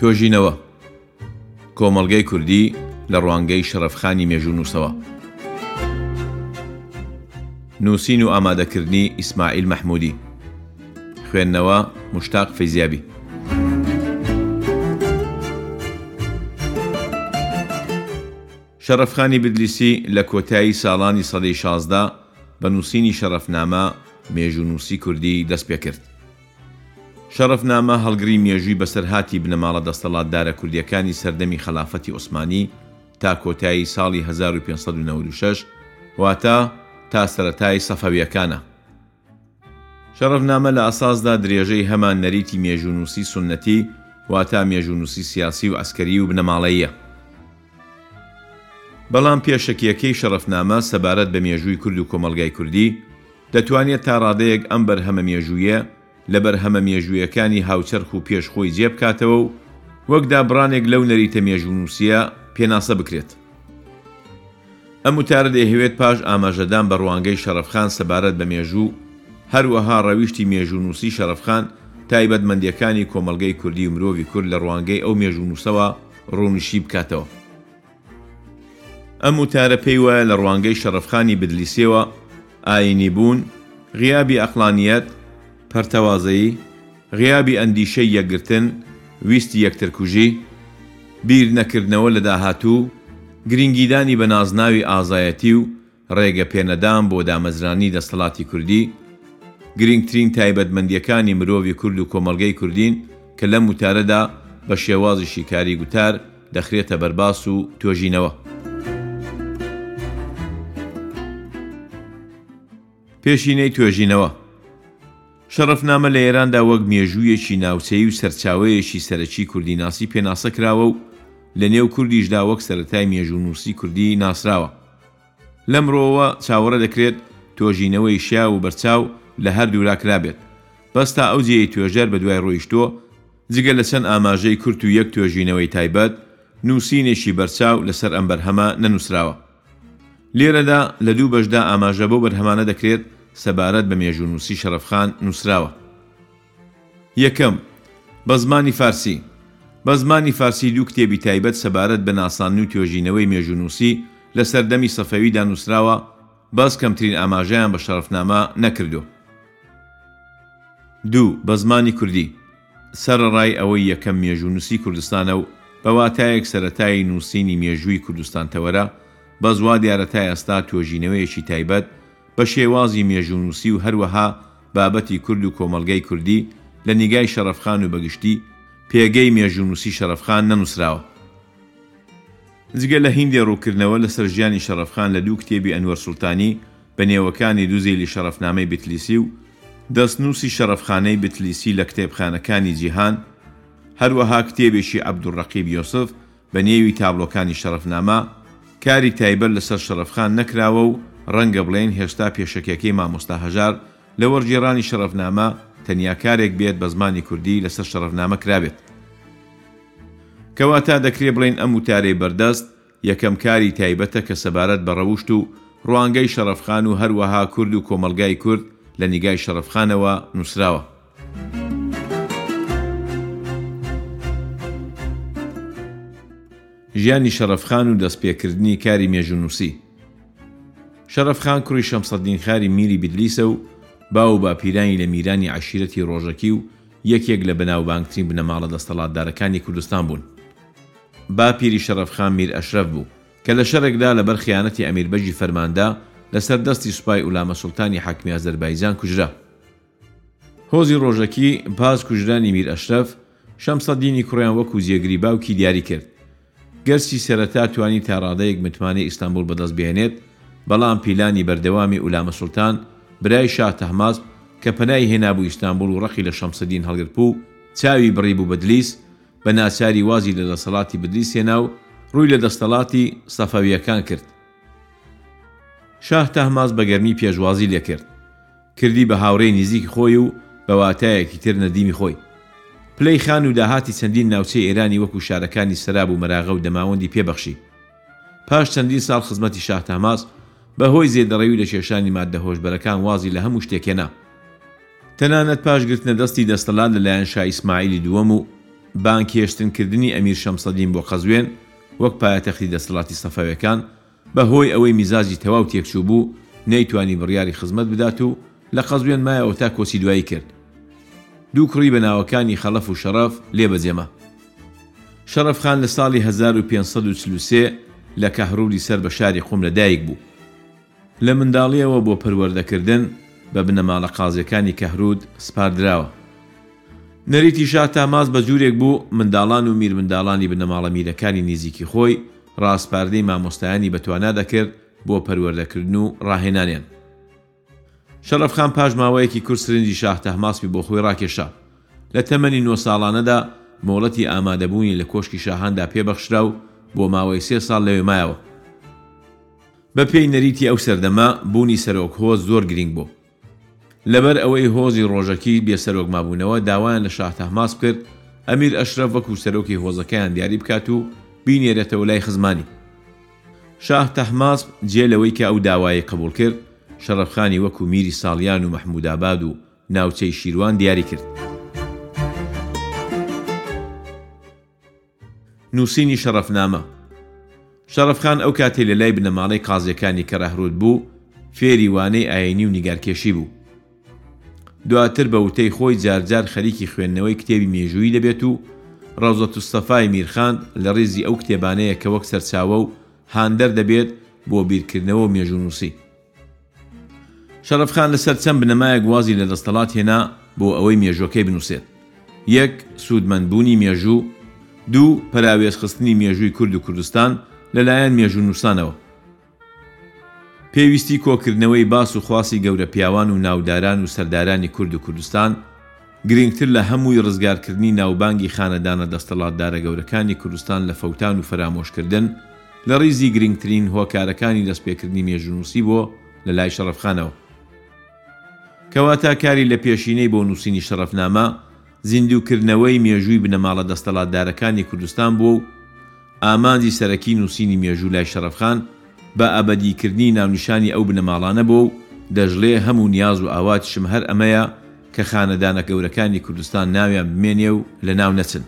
توێژینەوە، کۆمەڵگەی کوردی لە ڕوانگەی شەڕەفخانی مێژوونووسەوە. نووسین و ئامادەکردنی، ئیسماعیل مەحموودی. خوێندنەوە، موشتاق فەیزیابی. شەڕەفخانی بدلیسی لە کۆتایی ساڵانی سەدەی شازدە، بە نووسینی شەڕەفنامە مێژوونووسی کوردی دەست پێ کرد. شەڕەفنامە هەڵگری مێژووی بەسەرهاتی بنەماڵە دەستەڵاتدارە کوردییەکانی سەردەمی خەلافەتی عوسمانی تا کۆتایی ساڵی هەزار و پێنج سەد و نەوەد و شەش واتە تا سەرەتای سەفەوییەکانە. شەڕەفنامە لە ئەساسدا درێژەی هەمان نەریتی مێژوونووسی سوننەتی، واتا مێژوونووسی سیاسی و عەسکەریی و بنەماڵەییە. بەڵام پێشەکییەکەی شەڕەفنامە سەبارەت بە مێژووی کورد و کۆمەڵگای کوردی، دەتوانێت تا ڕادەیەک ئەم بەرهەمە مێژووییە لە بەرهەمە مێژوویەکانی هاوچەرخ و پێش خۆی جێ بکاتەوە و وەک دابڕانێک لەو نەریتە مێژوونووسییە پێناسە بکرێت. ئەم وتارە دەیهەوێت پاش ئاماژەدان بە ڕوانگەی شەڕەفخان سەبارەت بە مێژوو، هەروەها ڕەویشتی مێژوونووسی شەرەفخان، تایبەتمەندییەکانی کۆمەڵگەی کوردی و مرۆڤی کورد لە ڕوانگەی ئەو مێژوونووسەوە ڕوونیشی بکاتەوە. ئەم وتارە پێی وایە لە ڕوانگەی شەڕەفخانی بدلیسییەوە، ئایینیبوون، غیابی ئەقڵانییەت، پەرتەوازەیی، غیابی ئەندیشەی یەکگرتن، ویستی یەکترکوژی، بیر نەکردنەوە لە داهاتوو، گرینگیدانی بە نازناوی ئازایەتی و ڕێگە پێنەدان بۆ دامەزرانی دەستەڵاتی کوردی، گرینگترین تایبەتمەندیەکانی مرۆڤی کورد و کۆمەڵگەی کوردین کە لەم وتارەدا بە شێوازی شیکاری گوتار دەخرێتە بەر باس و تۆژینەوە. پێشینەی تۆژینەوە. شەڕەفنامە لە ئێراندا وەک مێژوویەکی ناوچەیی و سەرچاوەیەکی سەرەکی کوردیناسی پێناسە کراوە و لە نێو کوردیشدا وەک سەرەتای مێژوونووسی کوردی ناسراوە. لەم ڕووەوە چاوەڕێ دەکرێت تۆژینەوەی شیاو و بەرچاو لە هەر دوولا کرابێت، بەس تا ئەو جێیەی توێژەر بە دوای ڕۆیشتووە، جگە لە چەند ئاماژەی کورت و یەک تۆژینەوەی تایبەت، نووسینێکی بەرچاو لە سەر ئەم بەرهەمە نەنووسراوە. لێرەدا لە دوو بەشدا ئاماژە بەو بەرهەمانە دەکرێت سەبارەت بە مێژوونووسی شەڕەف خان نووسراوە. یەکەم، بە زمانی فارسی، بە زمانی فارسی دوو کتێبی تایبەت سەبارەت بە ناساندن و توێژینەوەی مێژوونووسی لە سەردەمی سەفەویدا نووسراوە، بەس کەمترین ئاماژەیان بە شەڕەفنامە نەکردووە. دوو، بە زمانی کوردی. سەرەڕای ئەوەی یەکەم مێژوونوسی کوردستانە و بە واتایەک سەرەتای نووسینی مێژووی کوردستان تەوەرە، بەس وا دیارە تا ئێستا تۆژینەوەیەکی تایبەت بە شێوازی مێژوونوسی و هەروەها بابەتی کورد و کۆمەڵگای کوردی لە نیگای شەڕەفخان و بە گشتی پێگەی مێژوونوسی شەڕەفخان نەنووسراوە. جگە لە هیندێ ڕووکردنەوە لەسەر ژیانی شەڕەف خان لە دوو کتێبی ئەنوەر سوڵتانی بە نێوەکانی دوو زیلی شەڕەفنامەی بتلیسی و دەستنووسی شەڕەفخانەی بتلیسی لە کتێبخانەکانی جیهان هەروەها کتێبێکی عەبدولڕەقیب یۆسف بە نێوی تابڵۆکانی شەڕەفنامە کاری تایبەت لەسەر شەڕەف خان نەکراوە و ڕەنگە بڵێین هێشتا پێشەکیەکەی مامۆستا هەژار لە وەرگێڕانی شەڕەفنامە تەنیا کارێک بێت بە زمانی کوردی لەسەر شەڕەفنامە کرابێت. کەواتە دەکرێ بڵێین ئەم وتارەی بەردەست، یەکەم کاری تایبەتە کە سەبارەت بە ڕەوشت و ڕوانگەی شەڕەفخان و هەروەها کورد و کۆمەڵگای کورد لە نیگای شەڕەفخانەوە نووسراوە. ژیانی شەڕەفخان و دەستپێکردنی کاری مێژوونووسی شەڕەفخان کوڕی شەمسەدین خاری میری بدلیسە و باو و باپیرانی لە میرانی عەشیرەتی ڕۆژەکی و یەکێک لە بەناوبانگترین بنەماڵە دەستەڵاتدارەکانی کوردستان بوون. باپیری شەڕەفخان میر ئەشرەف بوو، کە لە شەرێکدا لەبەر خیانەتی ئەمیر بەگی فەرماندە، لەسەر دەستی سوپای ئولامە سوڵتانی حاکمی ئازەربایجان کوژرا. هۆزی ڕۆژەکی، پاش کوژرانی میر ئەشرەف، شەمسەدینی کوڕیان وەکوو جێگری باوکی دیاری کرد. گەرچی سەرەتا توانی تا ڕادەیەک متمانەی ئیستانبوڵ بەدەست بهێنێت، بەڵام پیلانی بەردەوامی ئولامە سوڵتان، برای شا تەهماسب، کە پەنای هێنابوو ئیستانبوڵ و ڕقی لە شەمسەدین هەڵگرپوو چاوی بڕیبوو بەدلیس، بە ناچاری وازی لە دەسەڵاتی بدلیس هێنا و ڕووی لە دەستەڵاتی سەفەوییەکان کرد. شا تەهماسب بە گەرمی پێشوازی لێکرد. کردی بە هاوڕێی نیزیکی خۆی و بە واتایەکی تر نەدیمی خۆی. پلەی خان و داهاتی چەندین ناوچەی ئێرانی وەکوو شارەکانی سەراب و مەراغە و دەماوەندی پێ بەخشی. پاش چەندین ساڵ خزمەتی شاه تەهماس، بە هۆی زێدەڕەوی و لەکێشانی ماددە هۆشبەرەکان وازی لە هەموو شتێک هێنا. تەنانەت پاش گرتنە دەستی دەستەلات لە لایەن شا ئیسماعیلی دووەم و بانگهێشتن کردنی ئەمیر شەمسەدین بۆ قەزوێن وەک پایەتەختی دەستەڵاتی سەفەوێکان، بە هۆی ئەوەی میزاجی تەواو تێکچوو بوو، نەیتوانی بڕیاری خزمەت بدات و لە قەزوێن مایەوە تا کۆچی دوایی کرد. دوو کوڕی بە ناوەکانی خەڵەف و شەڕەف لێ بەجێما. شەڕەف خان لە ساڵی هەزار و پێنج سەد و چل و سێ لە کەهرووری سەر بە شاری قوم لە دایک بوو. لە منداڵییەوە بۆ پەروەردەکردن بە بنەماڵە قازییەکانی کەهروود سپاردراوە. نەریتی شاه تاماز بە جوورێک بوو منداڵان و میرمنداڵانی بنەماڵە میرەکانی نیزیکی خۆی، ڕاسپاردەی مامۆستایانی بەتوانا دەکرد بۆ پەروەردەکردن و ڕاهێنانیان. شەڕەف خان پاش ماوەیەکی کورت سرنجی شاخ تەهماسپی بۆ خۆی ڕاکێشا. لە تەمەنی نۆ ساڵانەدا مۆڵەتی ئامادەبوونی لە کۆشکی شاهاندا پێ بەخشرا و بۆ ماوەی سێ ساڵ لەوێ مایەوە. بەپێی نەریتی ئەو سەردەمە، بوونی سەرۆک هۆز زۆر گرینگ بوو. لەبەر ئەوەی هۆزی ڕۆژەکی بێ سەرۆک مابوونەوە، داوایان لە شاه تەهماسب کرد ئەمیر ئەشرەف وەکوو سەرۆکی هۆزەکەیان دیاری بکات و بینێرێتەوە لای خزمانی. شاه تەهماسب جێ لەوەی کە ئەو داوایەی قبووڵ کرد، شەڕەفخانی وەکوو میری ساڵیان و مەحمووداباد و ناوچەی شیروان دیاری کرد. نووسینی شەڕەفنامە شەڕەفخان ئەو کاتەی لە لای بنەماڵەی قازیەکانی کەرەهروود بوو، فێری وانەی ئایینی و نیگارکێشی بوو. دواتر بە وتەی خۆی جار جار خەریکی خوێندنەوەی کتێبی مێژوویی دەبێت و ڕەوزەتوسەفای میرخان لە ڕیزی ئەو کتێبانەیە کە وەک سەرچاوە و هاندەر دەبێت بۆ بیرکردنەوە و مێژوونووسی. شەرەفخان لەسەر چەند بنەمایەک وازی لە دەستەڵات هێنا بۆ ئەوەی مێژووەکەی بنووسێت، یەک، سوودمەندبوونی مێژوو، دوو، پەراوێزخستنی مێژووی کورد و کوردستان لەلایەن مێژوونووسانەوە، پێویستی کۆکردنەوەی باس و خواسی گەورەپیاوان و ناوداران و سەردارانی کورد و کوردستان، گرنگتر لە هەمووی ڕزگارکردنی ناوبانگی خانەدانە دەستەڵاتدارە گەورەکانی کوردستان لە فەوتان و فەرامۆشکردن، لە ڕیزی گرنگترین هۆکارەکانی دەستپێکردنی مێژوونووسی بۆ لە لای شەڕەفخانەوە. کەواتە کاری لە پێشینەی بۆ نووسینی شەڕەفنامە، زیندووکردنەوەی مێژووی بنەماڵە دەستەڵاتدارەکانی کوردستان بووە و، ئامانجی سەرەکی نووسینی مێژوو لای شەڕەفخان، بە ئەبەدیکردنی ناونیشانی ئەو بنەماڵانە بووە و دەشڵێ، هەم و نیاز و ئاواتیشم هەر ئەمەیە کە خانەدانە گەورەکانی کوردستان ناویان بمێنێ و لەناو نەچن.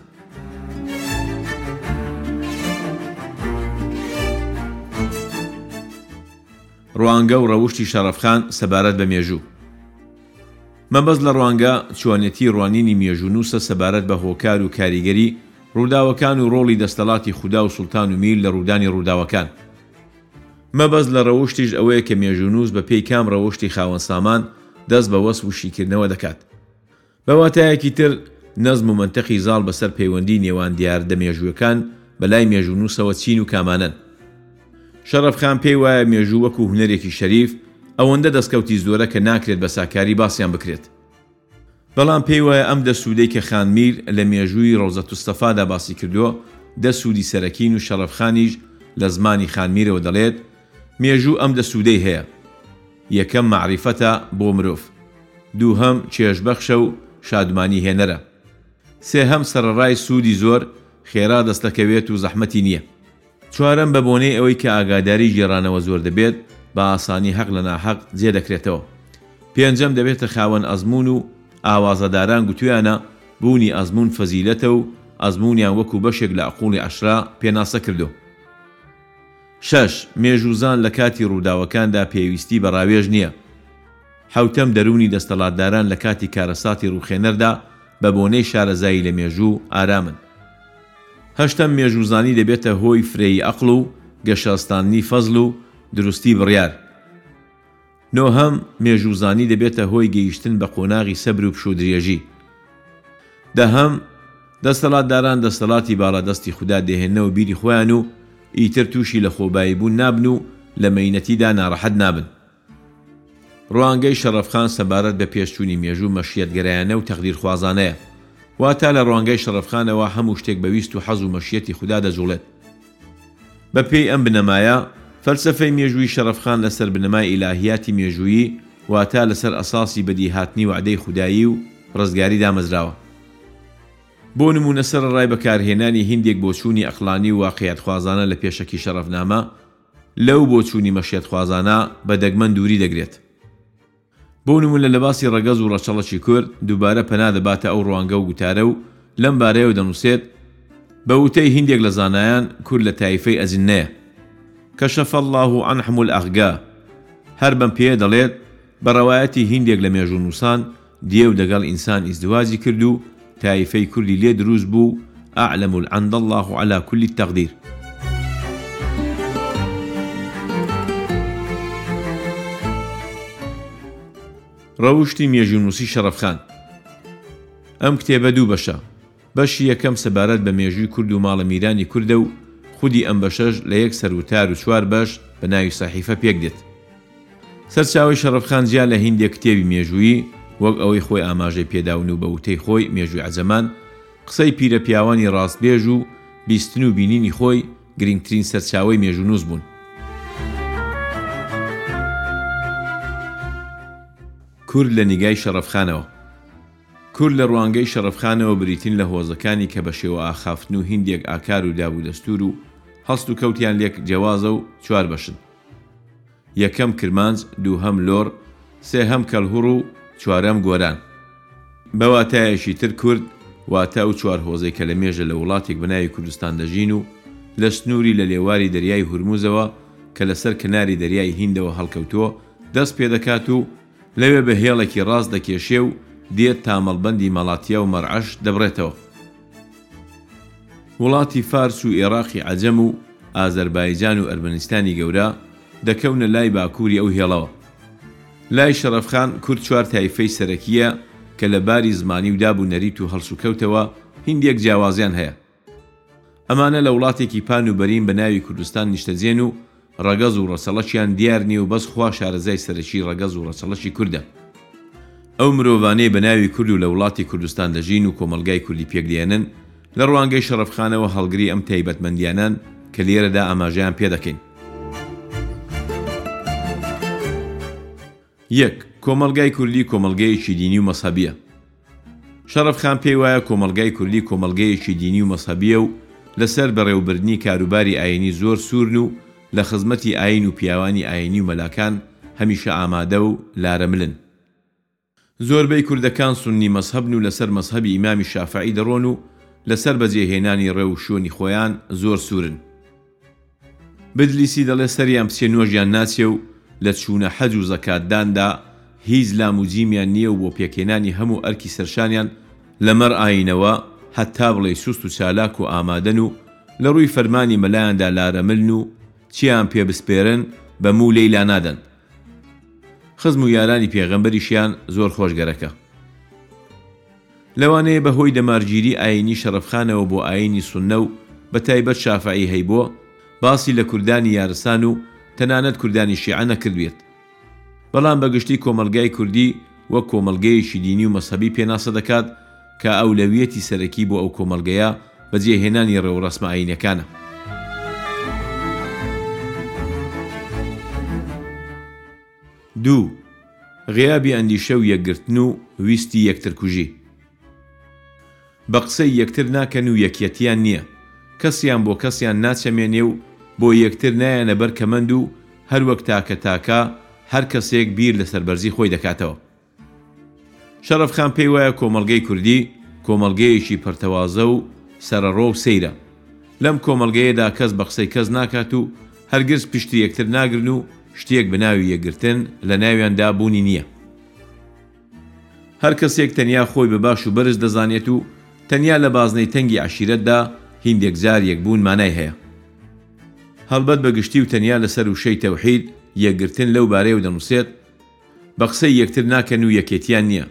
ڕوانگە و ڕەوشتی شەڕەفخان سەبارەت بە مێژوو مەبەست لە ڕوانگە، چۆنێتی ڕوانینی مێژوونووسە سەبارەت بە هۆکار و کاریگەری، ڕووداوەکان و ڕۆڵی دەستەڵاتی خودا و سوڵتان و میر لە ڕوودانی ڕووداوەکان. مەبەست لە ڕەوشتیش ئەوەیە کە مێژوونووس بە پێی کام ڕەوشتی خاوەن سامان دەست بە وەسف و شیکردنەوە دەکات. بە واتایەکی تر، نەزم و مەنتەقی زاڵ بە سەر پەیوەندیی نێوان دیاردە مێژوویەکان بە لای مێژوونووسەوە چین و کامانەن؟ شەڕەف خان پێی وایە مێژوو وەکوو هونەرێکی شەریف، ئەوەندە دەستکەوتی زۆرە کە ناکرێت بە ساکاری باسیان بکرێت. بەڵام پێی وایە ئەم دە سوودەی کە خان میر لە مێژووی ڕەوزە توسەفادا باسی کردووە، دە سوودی سەرەکین و شەڕەف خانیش لە زمانی خان میرەوە دەڵێت، مێژوو ئەم دە سوودەی هەیە، یەکەم مەعریفەتە بۆ مرۆڤ، دووهەم چێژبەخشە و شادمانی هێنەرە، سێهەم سەرەڕای سوودی زۆر، خێرا دەستدەکەوێت و زەحمەتی نییە. چوارەم، بە بۆنەی ئەوەی کە ئاگاداری گێڕانەوە زۆر دەبێت، بە ئاسانی حەق لە ناحەق جێ دەکرێتەوە. پێنجەم، دەبێتە خاوەن ئەزموون و ئاوازەداران گوتوویانە، بوونی ئەزموون فەزیلەتە و ئەزموونیان وەکوو بەشێک لە عقوڵی عەشرە پێناسە کردووە. شەش، مێژووزان لە کاتی ڕووداوەکاندا پێویستی بە ڕاوێژ نییە. حەوتەم، دەروونی دەستەڵاتداران لە کاتی کارەساتی ڕووخێنەردا بە بۆنەی شارەزایی لە مێژوو ئارامن. هەشتەم، مێژووزانی دەبێتە هۆی فرەیی ئەقڵ و گەشەستاندنی فەزڵ و دروستی بڕیار. نۆهەم، مێژووزانی دەبێتە هۆی گەیشتن بە قۆناغی سەبر و پشوودرێژی. دەهەم، دەسەڵاتداران دەسەڵاتی باڵا دەستی خودا دەهێننەوە بیری خۆیان و ئیتر تووشی لەخۆباییبوون نابن و لە مەینەتیدا ناڕەحەت نابن. ڕوانگەی شەڕەفخان سەبارەت بە پێشچوونی مێژوو مەشیەتگەرایانە و تەقدیرخوازانەیە. واتە لە ڕوانگەی شەڕەفخانەوە هەموو شتێک بە ویست و حەز و مەشیەتی خودا دەجوڵێت. بە پێی ئەم بنەمایە، فەلسەفەی مێژوویی شەڕەفخان لە سەر بنەمای ئیلاهیاتی مێژوویی، واتە لە سەر ئەساسی بەدی هاتنی وەعدەی خودایی و ڕزگاری دامەزراوە. بۆ نموونە سەرەڕای بەکارهێنانی هیندێک بۆچوونی ئەقڵانی و واقعیەتخوازانە لە پێشەکی شەڕەفنامە، لەو بۆچوونی مەشیەتخوازانە بە دەگمەن دووری دەگرێت. بۆ نموونە لە باسی ڕەگەز و ڕەچەڵەکی کورد دووبارە پەنا دەباتە ئەو ڕوانگە و گوتارە و لەم بارەیەوە دەنووسێت، بە وتەی هیندێک لە زانایان کورد لە تایفەی ئەجننەیە، کشف اللە عنهم الاغگا، هەر بەم پێیە دەڵێت، بە ڕەوایەتی هیندێک لە مێژوونووسان، دێو دەگەڵ ئینسان ئیزدواجی کرد و تایفەی کوردی لێ دروست بوو، اعلموا العند الله علی کل التقدیر. ڕەوشتی مێژوونووسی شەڕەفخان ئەم کتێبە دوو بەشە. بەشی یەکەم سەبارەت بە مێژووی کورد و ماڵە میرانی کوردە و خودی ئەم بەشەش لە یەک سەر وتار و چوار بەش بە ناوی سەحیفە پێک دێت. سەرچاوەی شەڕەف خان جیا لە هیندێک کتێبی مێژوویی، وەک ئەوەی خۆی ئاماژەی پێ داون و بە وتەی خۆی مێژووی عەجەمان، قسەی پیرە پیاوانی ڕاستبێژ و بیستن و بینینی خۆی، گرینگترین سەرچاوەی مێژوونووس بوون. کورد لە نیگای شەڕەف خانەوە. کورد لە ڕوانگەی شەڕەفخانەوە بریتین لە هۆزەکانی کە بە شێوە ئاخافتن و هیندێک ئاکار و داب و دەستوور و هەڵست و کەوتیان لێک جیاوازە و چوار بەشن، یەکەم کرمانج، دووهەم لۆڕ، سێهەم کەلهوڕ و چوارەم گۆران. بە واتایەکی تر کورد واتە ئەو چوار هۆزەی کە لە مێژە لە وڵاتێک بە ناوی کوردستان دەژین و لە سنووری لە لێواری دەریای هورموزەوە کە لە سەر کەناری دەریای هیندەوە هەڵکەوتووە دەست پێ دەکات و لەوێ بە هێڵێکی ڕاست دەکێشێ و دێت تا مەڵبەندی مەڵاتیا و مەرعەش دەبڕێتەوە. وڵاتی فارس و ئێڕاقی عەجەم و ئازەربایجان و ئەرمەنستانی گەورە دەکەونە لای باکووری ئەو هێڵەوە. لای شەڕەفخان کورد چوار تایفەی سەرەکییە کە لە باری زمانی و داب و نەریت و هەڵسوکەوتەوە هیندێک جیاوازیان هەیە. ئەمانە لە وڵاتێکی پان و بەرین بە ناوی کوردستان نیشتەجێن و ڕەگەز و ڕەچەڵەکیان دیار نیە و بەس خوا شارەزای سەرەکی ڕەگەز و ڕەچەڵەکی کوردە. ئەو مرۆڤانەی بە ناوی کورد و لە وڵاتی کوردستان دەژین و کۆمەڵگای کوردی پێک دێنن، لە ڕوانگەی شەڕەفخانەوە هەڵگری ئەم تایبەتمەندیانەن کە لێرەدا ئاماژەیان پێ دەکەین. یەک، کۆمەڵگای کوردی کۆمەڵگەیەکی دینی و مەزهەبییە. شەڕەف خان پێی وایە کۆمەڵگای کوردی کۆمەڵگەیەکی دینی و مەزهەبییە و لەسەر بەڕێوەبردنی کاروباری ئایینی زۆر سوورن و لە خزمەتی ئایین و پیاوانی ئایینی و مەلاکان هەمیشە ئامادە و لارەملن. زۆربەی کوردەکان سوننی مەزهەبن و لەسەر مەزهەبی ئیمامی شافعی دەڕۆن و لەسەر بەجێهێنانی ڕێ و شوێنی خۆیان زۆر سوورن. بدلیسی دەڵێ سەریان بچێ نۆژیان ناچێ و لە چوونە حەج و زەکات داندا هیچ لام و جیمیان نییە و بۆ پێکهێنانی هەموو ئەرکی سەرشانیان لە مەڕ ئایینەوە هەتا بڵێی سوست و چالاک و ئامادەن و لە ڕووی فەرمانی مەلایاندا لارەملن و چیان پێ بسپێرن بە موو لێی لانادەن خزم و یارانی پێغەمبەریشیان زۆر خۆش گەرەکە. لەوانەیە بە هۆی دەمارگیری ئایینی شەرەفخانەوە بۆ ئایینی سوننە و بە تایبەت شافعی هەیبۆ، باسی لە کوردانی یارسان و تەنانەت کوردانی شیعە نەکردبێت. بەڵام بە گشتی کۆمەڵگای کوردی وەک کۆمەڵگەیەکی دینی و مەزهەبی پێناسە دەکات کە ئەولەویەتی سەرەکی بۆ ئەو کۆمەڵگەیە بەجێهێنانی ڕێوڕەسمە ئایینەکانە. دوو، غیابی ئەندیشە و یەکگرتن و ویستی یەکترکوژی. بە قسەی یەکتر ناکەن و یەکیەتیان نییە. کەسیان بۆ کەسیان ناچەمێنێ و بۆ یەکتر نایەنە بەر کەمەند و هەروەک تاکە تاکە هەر کەسێک بیر لە سەربەرزی خۆی دەکاتەوە. شەڕەف خان پێی وایە کۆمەڵگەی کوردی کۆمەڵگەیەکی پەرتەوازە و سەرەڕۆ و سەیرە. لەم کۆمەڵگەیەدا کەس بە قسەی کەس ناکات و هەرگز پشتی یەکتر ناگرن و شتێک بە ناوی یەکگرتن لە ناویاندا بوونی نییە. هەر کەسێک تەنیا خۆی بە باش و بەرز دەزانێت و تەنیا لە بازنەی تەنگی عەشیرەتدا هیندێک جار یەکبوون مانای هەیە. هەڵبەت بە گشتی و تەنیا لەسەر وشەی تەوحید یەکگرتن لەو بارەیەو دەنووسێت، بە قسەی یەکتر ناکەن و یەکێتیان نییە،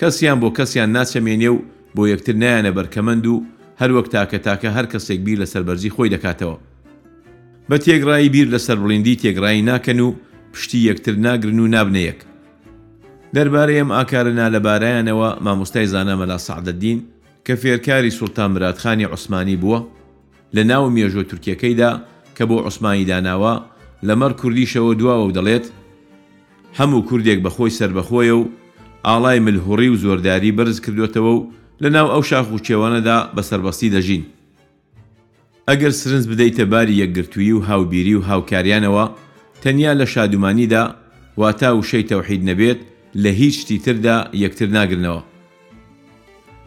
کەسیان بۆ کەسیان ناچەمێنێ و بۆ یەکتر نایەنە بەر کەمەند و هەر وەک تاکە تاکە هەر کەسێک بیر لە سەر بەرزی خۆی دەکاتەوە. بە تێگڕایی بیر لە سەر بڵیندی تێگڕایی ناکەن و پشتی یەکتر ناگرن و نابنە یەک. دەربارەی ئەم ئاکارە نالەبارەیانەوە مامۆستای زانا مەلا سەعدەدین کە فێرکاری سوڵتان مرادخانی عوسمانی بووە، لە ناو مێژوە تورکیەکەیدا کە بۆ عوسمانی داناوە، لە مەڕ کوردیشەوە دواوە و دەڵێت، هە موو کوردێک بە خۆی سەربەخۆیە و ئاڵای مل هوڕی و زۆرداری بەرز کردۆتەوە و لە ناو ئەو شاخ و کێوانەدا بە سەربەستی دەژین. ئەگەر سرنج بدەیتە باری یەکگرتوویی و هاوبیری و هاوکاریانەوە، تەنیا لە شادومانیدا، واتا وشەی تەوحید نەبێت، لە هیچ شتی تردا یەکتر ناگرنەوە.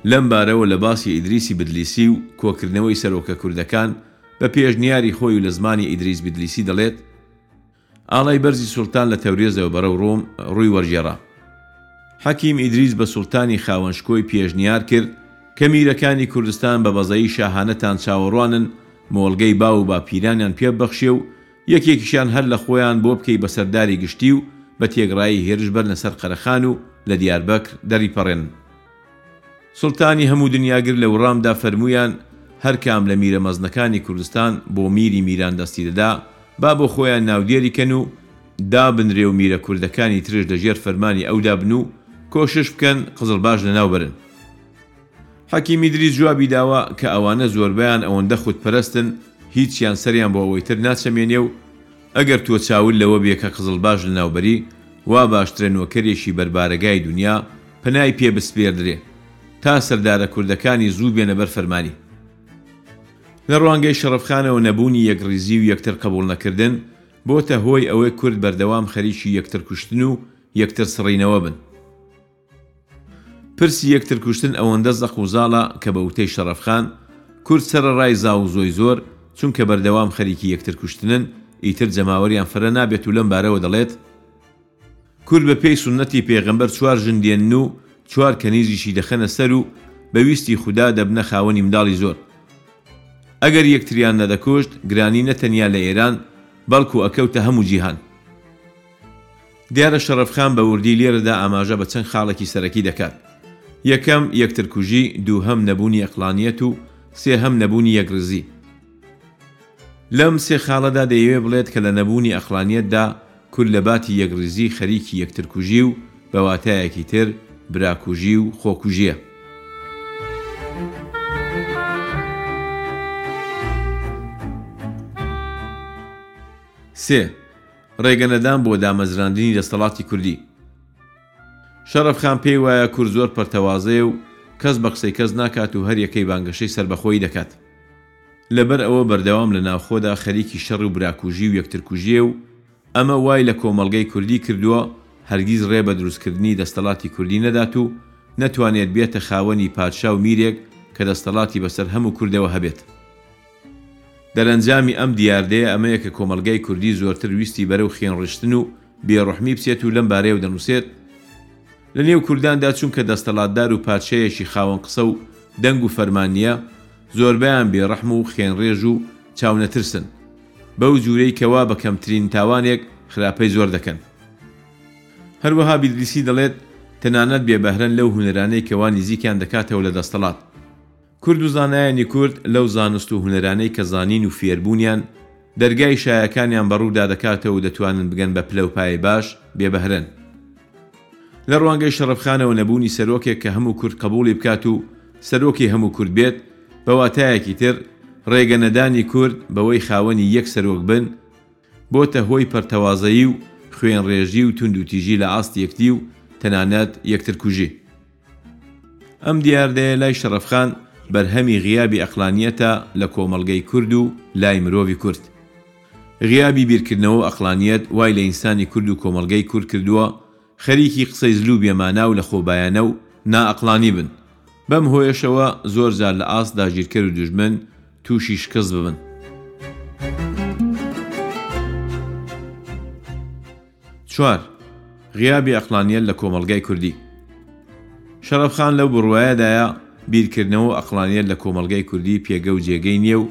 لەم بارەوە لە باسی ئیدریسی بدلیسی و کۆکردنەوەی سەرۆکە کوردەکان بە پێشنیاری خۆی و لە زمانی ئیدریس بدلیسی دەڵێت، ئاڵای بەرزی سوڵتان لە تەورێزەوە بەرەو ڕۆم ڕووی وەرگێڕا. حەکیم ئیدریس بە سوڵتانی خاوەن شکۆی پێشنیار کرد کە میرەکانی کوردستان بە بەزەیی شاهانەتان چاوەڕوانن مۆڵگەی باو و باپیرانیان پێببەخشێ و یەکێکیشیان هەر لە خۆیان بۆ بکەی بە سەرداری گشتی و بە تێگڕایی هێرش بەرنە سەر قەرەخان و لە دیاربەکر دەریپەڕێن. سوڵتانی هەموو دنیا گر لە وڕامدا فەرموویان هەر کام لە میرە مەزنەکانی کوردستان بۆ میری میران دەستی دەدا با بۆ خۆیان ناودێری کەن و دابنرێ و میرە کوردەکانی ترش لە ژێر فەرمانی ئەودا بن و کۆشش بکەن قزڵباش لە ناو بەرن. حەکیم ئیدریس جوابی داوە کە ئەوانە زۆربەیان ئەوەندە خودپەرەستن هیچیان سەریان بۆ ئەوەی تر ناچەمێنێ و ئەگەر تۆ چاوت لەوە بێ کە قزڵباش لەناوبەری وا باشترە نۆکەرێکی بەر بارەگای دونیا پەنای پێ بسپێردرێ تا سەردارە کوردەکانی زوو بێنە بەر فەرمانی. لە ڕوانگەی شەڕەفخانەوە نەبوونی یەکڕیزی و یەکتر قبوڵ نەکردن بۆتە هۆی ئەوەی کورد بەردەوام خەریکی یەکتر کوشتن و یەکتر سڕینەوە بن. پرسی یەکتر کوشتن ئەوەندە زەق و زاڵە کە بە وتەی شەڕەف خان، کورد سەرەڕای زاو و زۆی زۆر، چونکە بەردەوام خەریکی یەکتر کوشتنن، ئیتر جەماوەریان فرە نابێت و لەم بارەوە دەڵێت، کورد بە پێی سوننەتی پێغەمبەر چوار ژن دێنن و چوار کەنیزیشی دەخەنە سەر و بە ویستی خودا دەبنە خاوەنی منداڵی زۆر. ئەگەر یەکتریان نەدەکوشت، گرانی نە تەنیا لە ئێران، بەڵکو ئەکەوتە هەموو جیهان. دیارە شەڕەف خان بە وردی لێرەدا ئاماژە بە چەند خاڵێکی سەرەکی دەکات. یەکەم، یەکترکوژی، دووهەم، نەبوونی ئەقڵانییەت و سێهەم، نەبوونی یەکڕیزی. لەم سێ خاڵەدا دەیەوێت بڵێت کە لە نەبوونی ئەقڵانییەتدا کورد لە باتی یەکڕیزی خەریکی یەکترکوژی و بە واتایەکی تر براکوژی و خۆکوژییە. سێ. ڕێگەنەدان بۆ دامەزراندنی دەستەڵاتی کوردی. شەڕەف خان پێی وایە کورد زۆر پەرتەوازەیە و کەس بە قسەی کەس ناکات و هەریەکەی بانگەشەی سەربەخۆیی دەکات. لەبەر ئەوە بەردەوام لە ناوخۆدا خەریکی شەڕ و براکوژی و یەکترکوژییە و ئەمە وای لە کۆمەڵگەی کوردی کردووە هەرگیز ڕێ بە دروستکردنی دەستەڵاتی کوردی نەدات و نەتوانێت بێتە خاوەنی پادشا و میرێک کە دەستەڵاتی بەسەر هەموو کوردەوە هەبێت. دەرەنجامی ئەم دیاردەیە ئەمەیە کە کۆمەڵگای کوردی زۆرتر ویستی بەرەو خێنڕشتن و بێ ڕوحمی بچێت و لەم بارەیەوە دەنووسێت، لە نێو کورداندا چونکە دەستەڵاتدار و پادشەیەکی خاوەن قسە و دەنگ و فەرمان نییە، زۆربەیان بێ ڕەحم و خێنڕێژ و چاونەترسن، بەو جوورەی کەوا بە کەمترین تاوانێک خراپەی زۆر دەکەن. هەروەها بیدلیسی دەڵێت، تەنانەت بێ بەهرەن لەو هونەرانەی کەوا نیزیکیان دەکاتەوە لە دەستەڵات. کورد و زانایانی کورد لەو زانست و هونەرانەی کە زانین و فێربوونیان دەرگای شایەکانیان بەڕوودا دەکاتەوە و دەتوانن بگەن بە پلە و پایەی باش، بێ بەهرەن. لە ڕوانگەی شەڕەفخانەوە نەبوونی سەرۆکێک کە هەموو کورد قەبووڵی بکات و سەرۆکی هەموو کورد بێت، بە واتایەکی تر، ڕێگە نەدانی کورد بەوەی خاوەنی یەک سەرۆک بن، بۆتە هۆی پەرتەوازەیی و خوێنڕێژی و توندوتیژی لە ئاست یەکدی و تەنانەت یەکترکوژی. ئەم دیاردەیە لای شەڕەفخان بەرهەمی غیابی ئەقڵانییەتە لە کۆمەڵگەی کورد و لای مرۆڤی کورد. غیابی بیرکردنەوە و ئەقڵانییەت وای لە ئینسانی کورد و کۆمەڵگەی کورد کردووە، خەریکی قسەی زل و بێمانا و لەخۆبایانە و نائەقڵانی بن. بەم هۆیەشەوە زۆر جار لە ئاست داگیرکەر و دوژمن تووشی شکست ببن. چوار، غیابی ئەقڵانیەت لە کۆمەڵگای کوردی. شەڕەف خان لەو بڕوایەدایە بیرکردنەوە و ئەقڵانیەت لە کۆمەڵگای کوردی پێگە و جێگەی نییە و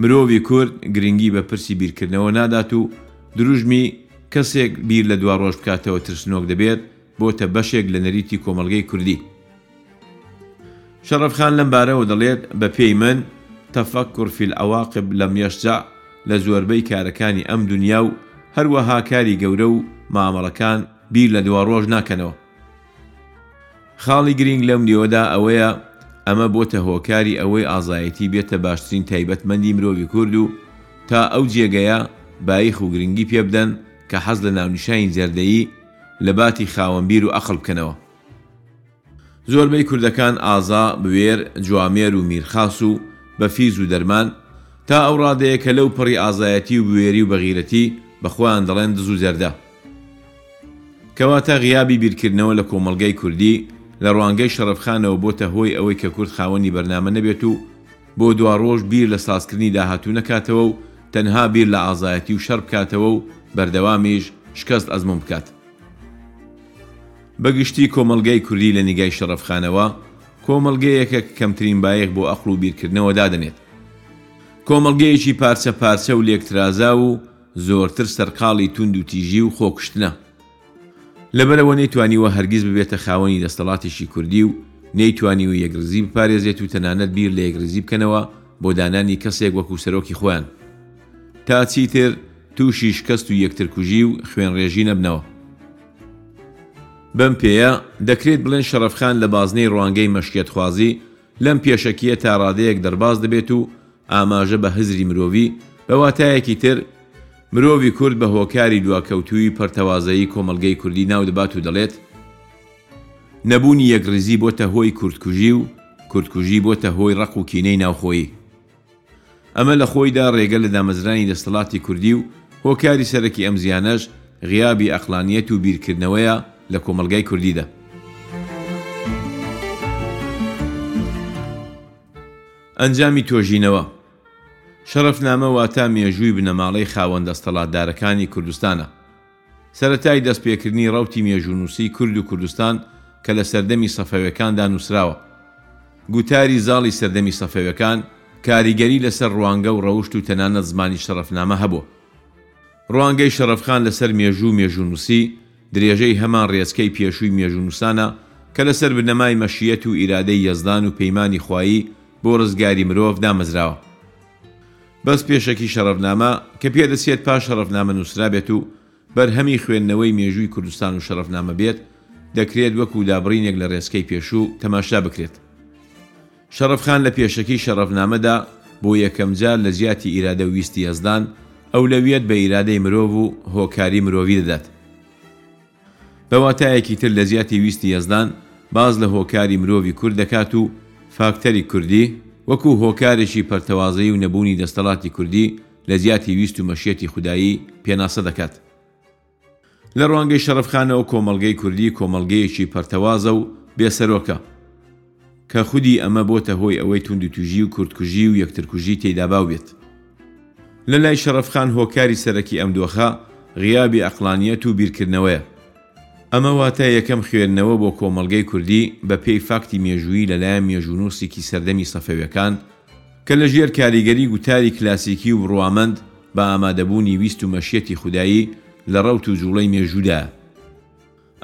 مرۆڤی کورد گرنگی بە پرسی بیرکردنەوە نادات و دروژمی، کەسێک بیر لە دواڕۆژ بکاتەوە ترسنۆک دەبێت بۆتە بەشێک لە نەریتی کۆمەڵگەی کوردی. شەڕەف خان لەم بارەوە دەڵێت، بە پێی من، تفکر فی العواقب لم یشجع، لە زۆربەی کارەکانی ئەم دونیا و هەروەها کاری گەورە و مامەڵەکان بیر لە دواڕۆژ ناکەنەوە. خاڵی گرینگ لەم دیۆدا ئەوەیە ئەمە بۆتە هۆکاری ئەوەی ئازایەتی بێتە باشترین تایبەت مەندی مرۆڤی کورد و تا ئەو جێگەیە بایخ و گرنگی پێ بدەن کە حەز لە ناونیشانی جەردەیی لە باتی خاوەن بیر و ئەقڵ بکەنەوە. زۆربەی کوردەکان ئازا، بوێر، جوامێر و میرخاس و بەفیز و دەرمان تا ئەو ڕادەیە کە لەو پەڕی ئازایەتی و بوێری و بەغیرەتی بە خۆیان دەڵێن دز و جەردە. کەواتە غیابی بیرکردنەوە لە کۆمەڵگای کوردی لە ڕوانگەی شەڕەفخانەوە بۆتە هۆی ئەوەی کە کورد خاوەنی بەرنامە نەبێت و بۆ دواڕۆژ بیر لە سازکردنی داهاتوو نەکاتەوە و تەنها بیر لە ئازایەتی و شەڕ بکاتەوە و بەردەوامیش شکەست ئەزموون بکات. بەگشتی کۆمەڵگای کوردی لە نیگای شەڕەفخانەوە کۆمەڵگەیەکە کە کەمترین بایەخ بۆ ئەقڵ و بیرکردنەوە دادەنێت. کۆمەڵگەیەکی پارچە پارچە و لێکترازاو و زۆرتر سەرقاڵی توندوتیژی و خۆکوشتنە. لەبەرئەوە نەیتوانیوە هەرگیز ببێتە خاوەنی دەستەڵاتێکی کوردی و نەیتوانیوە یەکڕیزی بپارێزێت و تەنانەت بیر لە یەکڕیزی بکەنەوە بۆ دانانی کەسێک وەکو سەرۆکی خۆیان تا چیتر تووشی شکەست و یەکترکوژی و خوێنڕێژی نەبنەوە. بەم پێیە، دەکرێت بڵێن شەڕەفخان لە بازنەی ڕوانگەی مەشیەتخوازی لەم پێشەکییە تاڕادەیەک دەرباز دەبێت و ئاماژە بە هزری مرۆڤی، بە واتایەکی تر، مرۆڤی کورد بە هۆکاری دواکەوتوویی پەرتەوازەیی کۆمەڵگەی کوردی ناو دەبات و دەڵێت، نەبوونی یەکڕیزی بۆتە هۆی کوردکوژی و کوردکوژی بۆتە هۆی ڕق و کینەی ناوخۆیی. ئەمە لە خۆیدا ڕێگە لە دامەزرانی دەستەڵاتی کوردی و هۆکاری سەرەکی ئەم زیانەش غیابی ئەقڵانییەت و بیرکردنەوەیە لە کۆمەڵگای کوردیدا. ئەنجامی تۆژینەوە، شەڕەفنامە واتا مێژووی بنەماڵەی خاوەن دەستەڵاتدارەکانی کوردستانە. سەرەتای دەستپێکردنی ڕەوتی مێژوونووسیی کورد و کوردستان کە لە سەردەمی سەفەوێکاندا نووسراوە. گوتاری زاڵی سەردەمی سەفەوێکان کاریگەری لەسەر ڕوانگە و ڕەوشت و تەنانەت زمانی شەڕەفنامە هەبووە. ڕوانگەی شەڕەفخان لەسەر مێژوو و مێژوونووسی، درێژەی هەمان ڕێچکەی پێشووی مێژوونووسانە کە لەسەر بنەمای مەشییەت و ئیرادەی یەزدان و پەیمانی خوایی بۆ ڕزگاری مرۆڤ دامەزراوە. بەس پێشەکی شەڕەفنامە کە پێدەچێت پاش شەڕەفنامە نووسرابێت و بەرهەمی خوێندنەوەی مێژووی کوردستان و شەڕەفنامە بێت، دەکرێت وەکوو دابڕینێک لە ڕێچکەی پێشوو تەماشا بکرێت. شەڕەف خان لە پێشەکی شەڕەفنامەدا بۆ یەکەم جار لە جیاتی ئیرادە و ویستی یەزدان، ئەولەویەت بە ئیرادەی مرۆڤ و هۆکاری مرۆڤی دەدات. بە واتایەکی تر لە جیاتی ویستی یەزدان، باس لە هۆکاری مرۆڤی کورد دەکات و فاکتەری کوردی، وەکوو هۆکارێکی پەرتەوازەیی و نەبوونی دەستەڵاتی کوردی لە جیاتی ویست و مەشیەتی خودایی، پێناسە دەکات. لە ڕوانگەی شەڕەفخانەوە کۆمەڵگەی کوردی کۆمەڵگەیەکی پەرتەوازە و بێ سەرۆکە، کە خودی ئەمە بۆتە هۆی ئەوەی توندوتیژی و کوردکوژی و یەکترکوژی تێیدا باو بێت. لە لای شەڕەفخان هۆکاری سەرەکی ئەم دۆخە غیابی عەقڵانییەت و بیرکردنەوەیە. ئەمە واتە یەکەم خوێندنەوە بۆ کۆمەڵگەی کوردی بە پێی فاکتی مێژوویی لە لایەن مێژوونووسیکی سەردەمی سەفەویەکان، کە لە ژێر کاریگەری گوتاری کلاسیکی و بڕوامەند بە ئامادەبوونی ویست و مەشیەتی خودایی لە ڕەوت و جوڵەی مێژوودایە.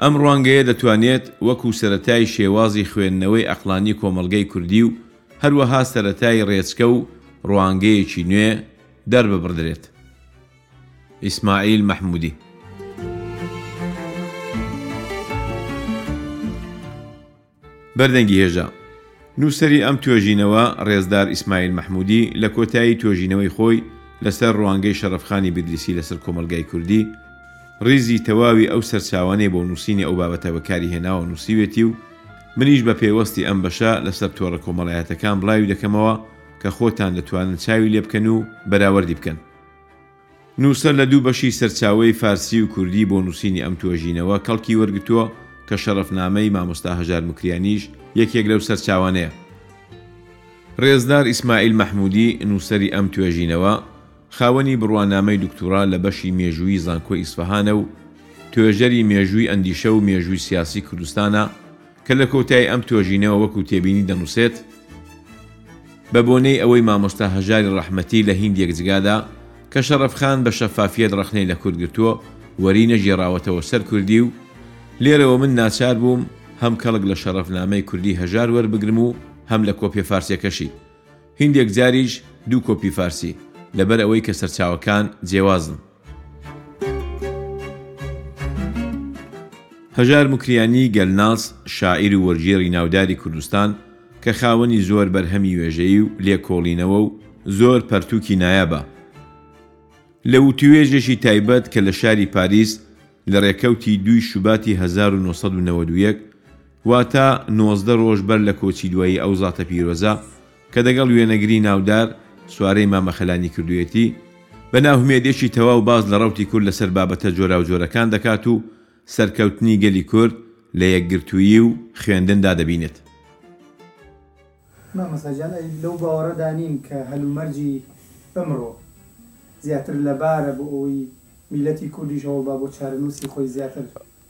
ئەم ڕوانگەیە دەتوانێت وەکوو سەرەتای شێوازی خوێندنەوەی عەقڵانی کۆمەڵگەی کوردی و هەروەها سەرەتای ڕێچکە و ڕوانگەیەکی نوێ دەرببڕدرێت. ئیسماعیل مەحموودی. بەردەنگی هێژا. نووسەری ئەم توێژینەوە، ڕێزدار ئیسماعیل مەحموودی، لە کۆتایی توێژینەوەی خۆی لەسەر ڕوانگەی شەڕەفخانی بیدلیسی لەسەر کۆمەڵگای کوردی، ڕیزی تەواوی ئەو سەرچاوانەی بۆ نووسینی ئەو بابەتە بەکاری هێناوە نووسیوێتی و منیش بە پێوەستی ئەم بەشە لەسەر تۆڕە کۆمەڵایەتەکان بڵاوی دەکەمەوە کە خۆتان دەتوانن چاوی لێ بکەن و بەراوەردی بکەن. نووسەر لە دوو بەشی سەرچاوەی فارسی و کوردی بۆ نووسینی ئەم توێژینەوە کەڵکی وەرگرتووە کە شەڕەفنامەی مامۆستا هەژار موکریانیش یەکێک لەو سەرچاوانەیە. ڕێزدار ئیسماعیل مەحموودی، نووسەری ئەم توێژینەوە، خاوەنی بڕوانامەی دوکتورا لە بەشی مێژوویی زانکۆی ئیسفەهانە و توێژەری مێژووی ئەندیشە و مێژووی سیاسی کوردستانە، کە لە کۆتایی ئەم تۆژینەوە وەکو تێبینی دەنووسێت، بە بۆنەی ئەوەی مامۆستا هەژاری ڕەحمەتی لە هیندێک جگادا کە شەڕەف خان بە شەفافیەت ڕەخنەی لە کورد گرتووە وەری نەگێڕاوەتەوە سەر کوردی و لێرەوە من ناچار بووم هەم کەڵک لە شەڕەفنامەی کوردی هەژار وەربگرم و هەم لە کۆپیە فارسیەکەشی هیندێک جاریش دوو کۆپی فارسی لەبەر ئەوەی کە سەرچاوەکان جێوازن. هەژار موکریانی گەلناس، شاعیر و وەرگێڕی ناوداری کوردستان، کە خاوەنی زۆر بەرهەمی وێژەیی و لێکۆڵینەوە و زۆر پەرتووکی نایابە. لە وتووێژێکی تایبەت کە لە شاری پاریس لە ڕێکەوتی دووی شوباتی هەزار و نۆ سەد و نەوەد و یەک، واتە نۆزدە ڕۆژ بەر لە کۆچی دوایی ئەو زاتە پیرۆزە، کە دەگەڵ وێنەگری ناودار سوارەی مامە خەلانی کردوویەتی، بە ناهومێدێکی تەواو باس لە ڕەوتی کورد لەسەر بابەتە جۆراوجۆرەکان دەکات و سەرکەوتنی گەلی کورد لە یەکگرتوویی و خوێندندا دەبینێت. مامۆستا گیان ئەی لەو باوەڕەدا نین کە هەلومەرجی ئمڕۆ زیاتر لەبارە بۆ ئەوەی میللەتی کوردیش هەوڵ با بۆ چارەنووسی خۆی زیاتر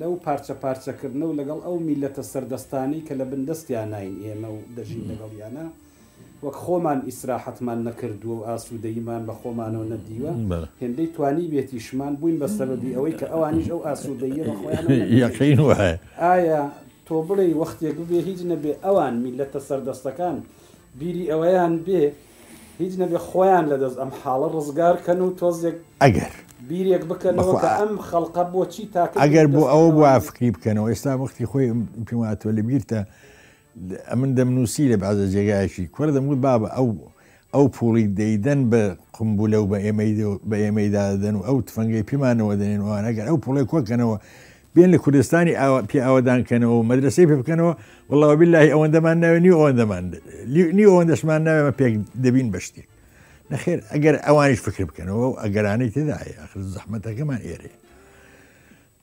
لەو پارچە پارچە کردنە و لەگەڵ ئەو میللەتە سەردەستانەی کە لە بن دەستیاناین ئێمە و دەژین لەگەڵیانا وەک خۆمان ئیسراحەتمان نەکردووە و ئاسوودەییمان بە خۆمانەوە نەدیوە هێندەی توانیبێتیشمان بووین بە سەبەبی ئەوەی کە ئەوانیش ئەو ئاسوودەییە بە خۆیانەوە نەدیوە ئایا تۆ بڵێی وەختێک ببێ هیچ نەبێ ئەوان میللەتە سەردەستەکان بیری ئەوەیان بێ هیچ نەبێ خۆیان لە دەست ئەم حاڵە ڕزگار کەن و تۆزێک ئەگەر بیرێک بکەنەوە بەخوا کە ئەم خەڵقە بۆچی تاکە ئەگەر دەست بۆ ئەوە بوایە پێوانی فکری بکەنەوە ئێستا وەختی خۆی پێم وایە تۆ لەبیرتە لە- ئەمن دەمنووسی لە بەعزە جێگایەکی کوڕە دەمگوت بابە ئەو ئەو پوڵی دەیدەن بە قمبولە و بە ئێمەی دە- بە ئێمەی دادەدەن و ئەو تفەنگەی پێمانەوە دەنێن و ئەوان ئەگەر ئەو پوڵەی کۆکەنەوە بێن لە کوردستانی ئاوا پێ ئاوادان کەنەوە و مەدرسەی پێ بکەنەوە وڵا وبیلای ئەوەندەمان ناوێ نیو ئەوەندەمان نیو ئەوەندەشمان ناوێمە پێک دەبین بە شتێک نەخێر ئەگەر ئەوانیش فکر بکەنەوە و ئەگەرانەی تێدایە ئەخر زەحمەتەکەمان ئێرێ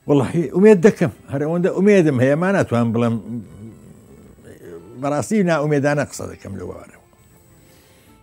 وڵحی ئومێت دەکەم هەر ئەوەندە ئومێدم هەیە ما ناتوان بڵم بەڕاستی ناومێدانە قسە دەکەم لەوارەوە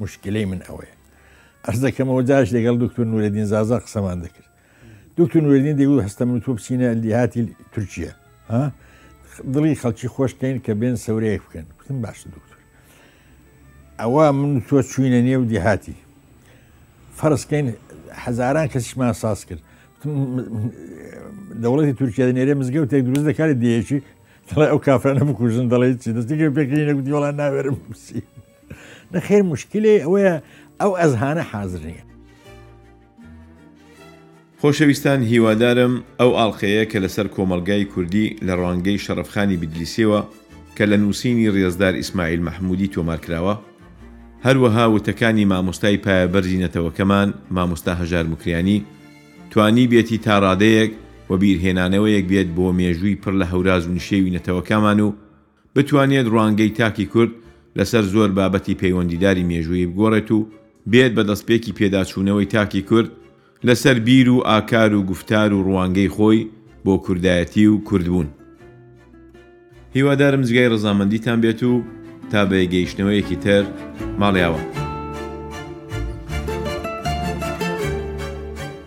موشکیلەی من ئەوەیە ئەرز دەکەمەوە جاش لەگەڵ دکتۆر نورەدین زازا قسەمان دەکرد دکتۆر نورەدین دەگوت هەستە من تۆ بچینە لیهاتی تورکیا ها دڵی خەڵکی خۆشکەین کە بێن سەورەیەک بکەن کوتم باش دکتۆر ئەوە من تۆ چوینە نێو دیهاتی فەرزکەین هەزاران کەسیشمان ساز کرد دەوڵەتی تورکیا دەنێرە مزگەوتێک دروست دەکات دێکی دەڵێ ئەو کافرانە بکوژن دەڵێ چی دەستی پێکردینە گوتی وڵان ناوێرم بسی. نەخێر مشکلەی ئەوەیە ئەو ئەزهانە حازر نییە. خۆشەویستان هیوادارم ئەو ئاڵقەیە کە لەسەر کۆمەڵگای کوردی لە ڕوانگەی شەڕەفخانی بیدلیسیەوە کە لە نووسینی ڕیەزدار ئیسماعیل مەحموودی تۆمار کراوە هەروەها وتەکانی مامۆستای پایە بەرزی نەتەوەکەمان مامۆستا هەژار موکریانی توانیبێتی تا ڕادەیەک وەبیرهێنانەوەیەک بێت بۆ مێژووی پڕ لە هەوراز و نشێوی نەتەوەکامان و بتوانێت ڕوانگەی تاکی کورد لەسەر زۆر بابەتی پەیوەندیداری مێژوویی بگۆڕێت و بێت بە دەستپێکی پێداچوونەوەی تاکی کورد لەسەر بیر و ئاکار و گوفتار و ڕوانگەی خۆی بۆ کوردایەتی و کوردبوون. هیوادارم جگای ڕەزامەندیتان بێت و تا بە یەکگەیشتنەوەیەکی تر ماڵیاوان.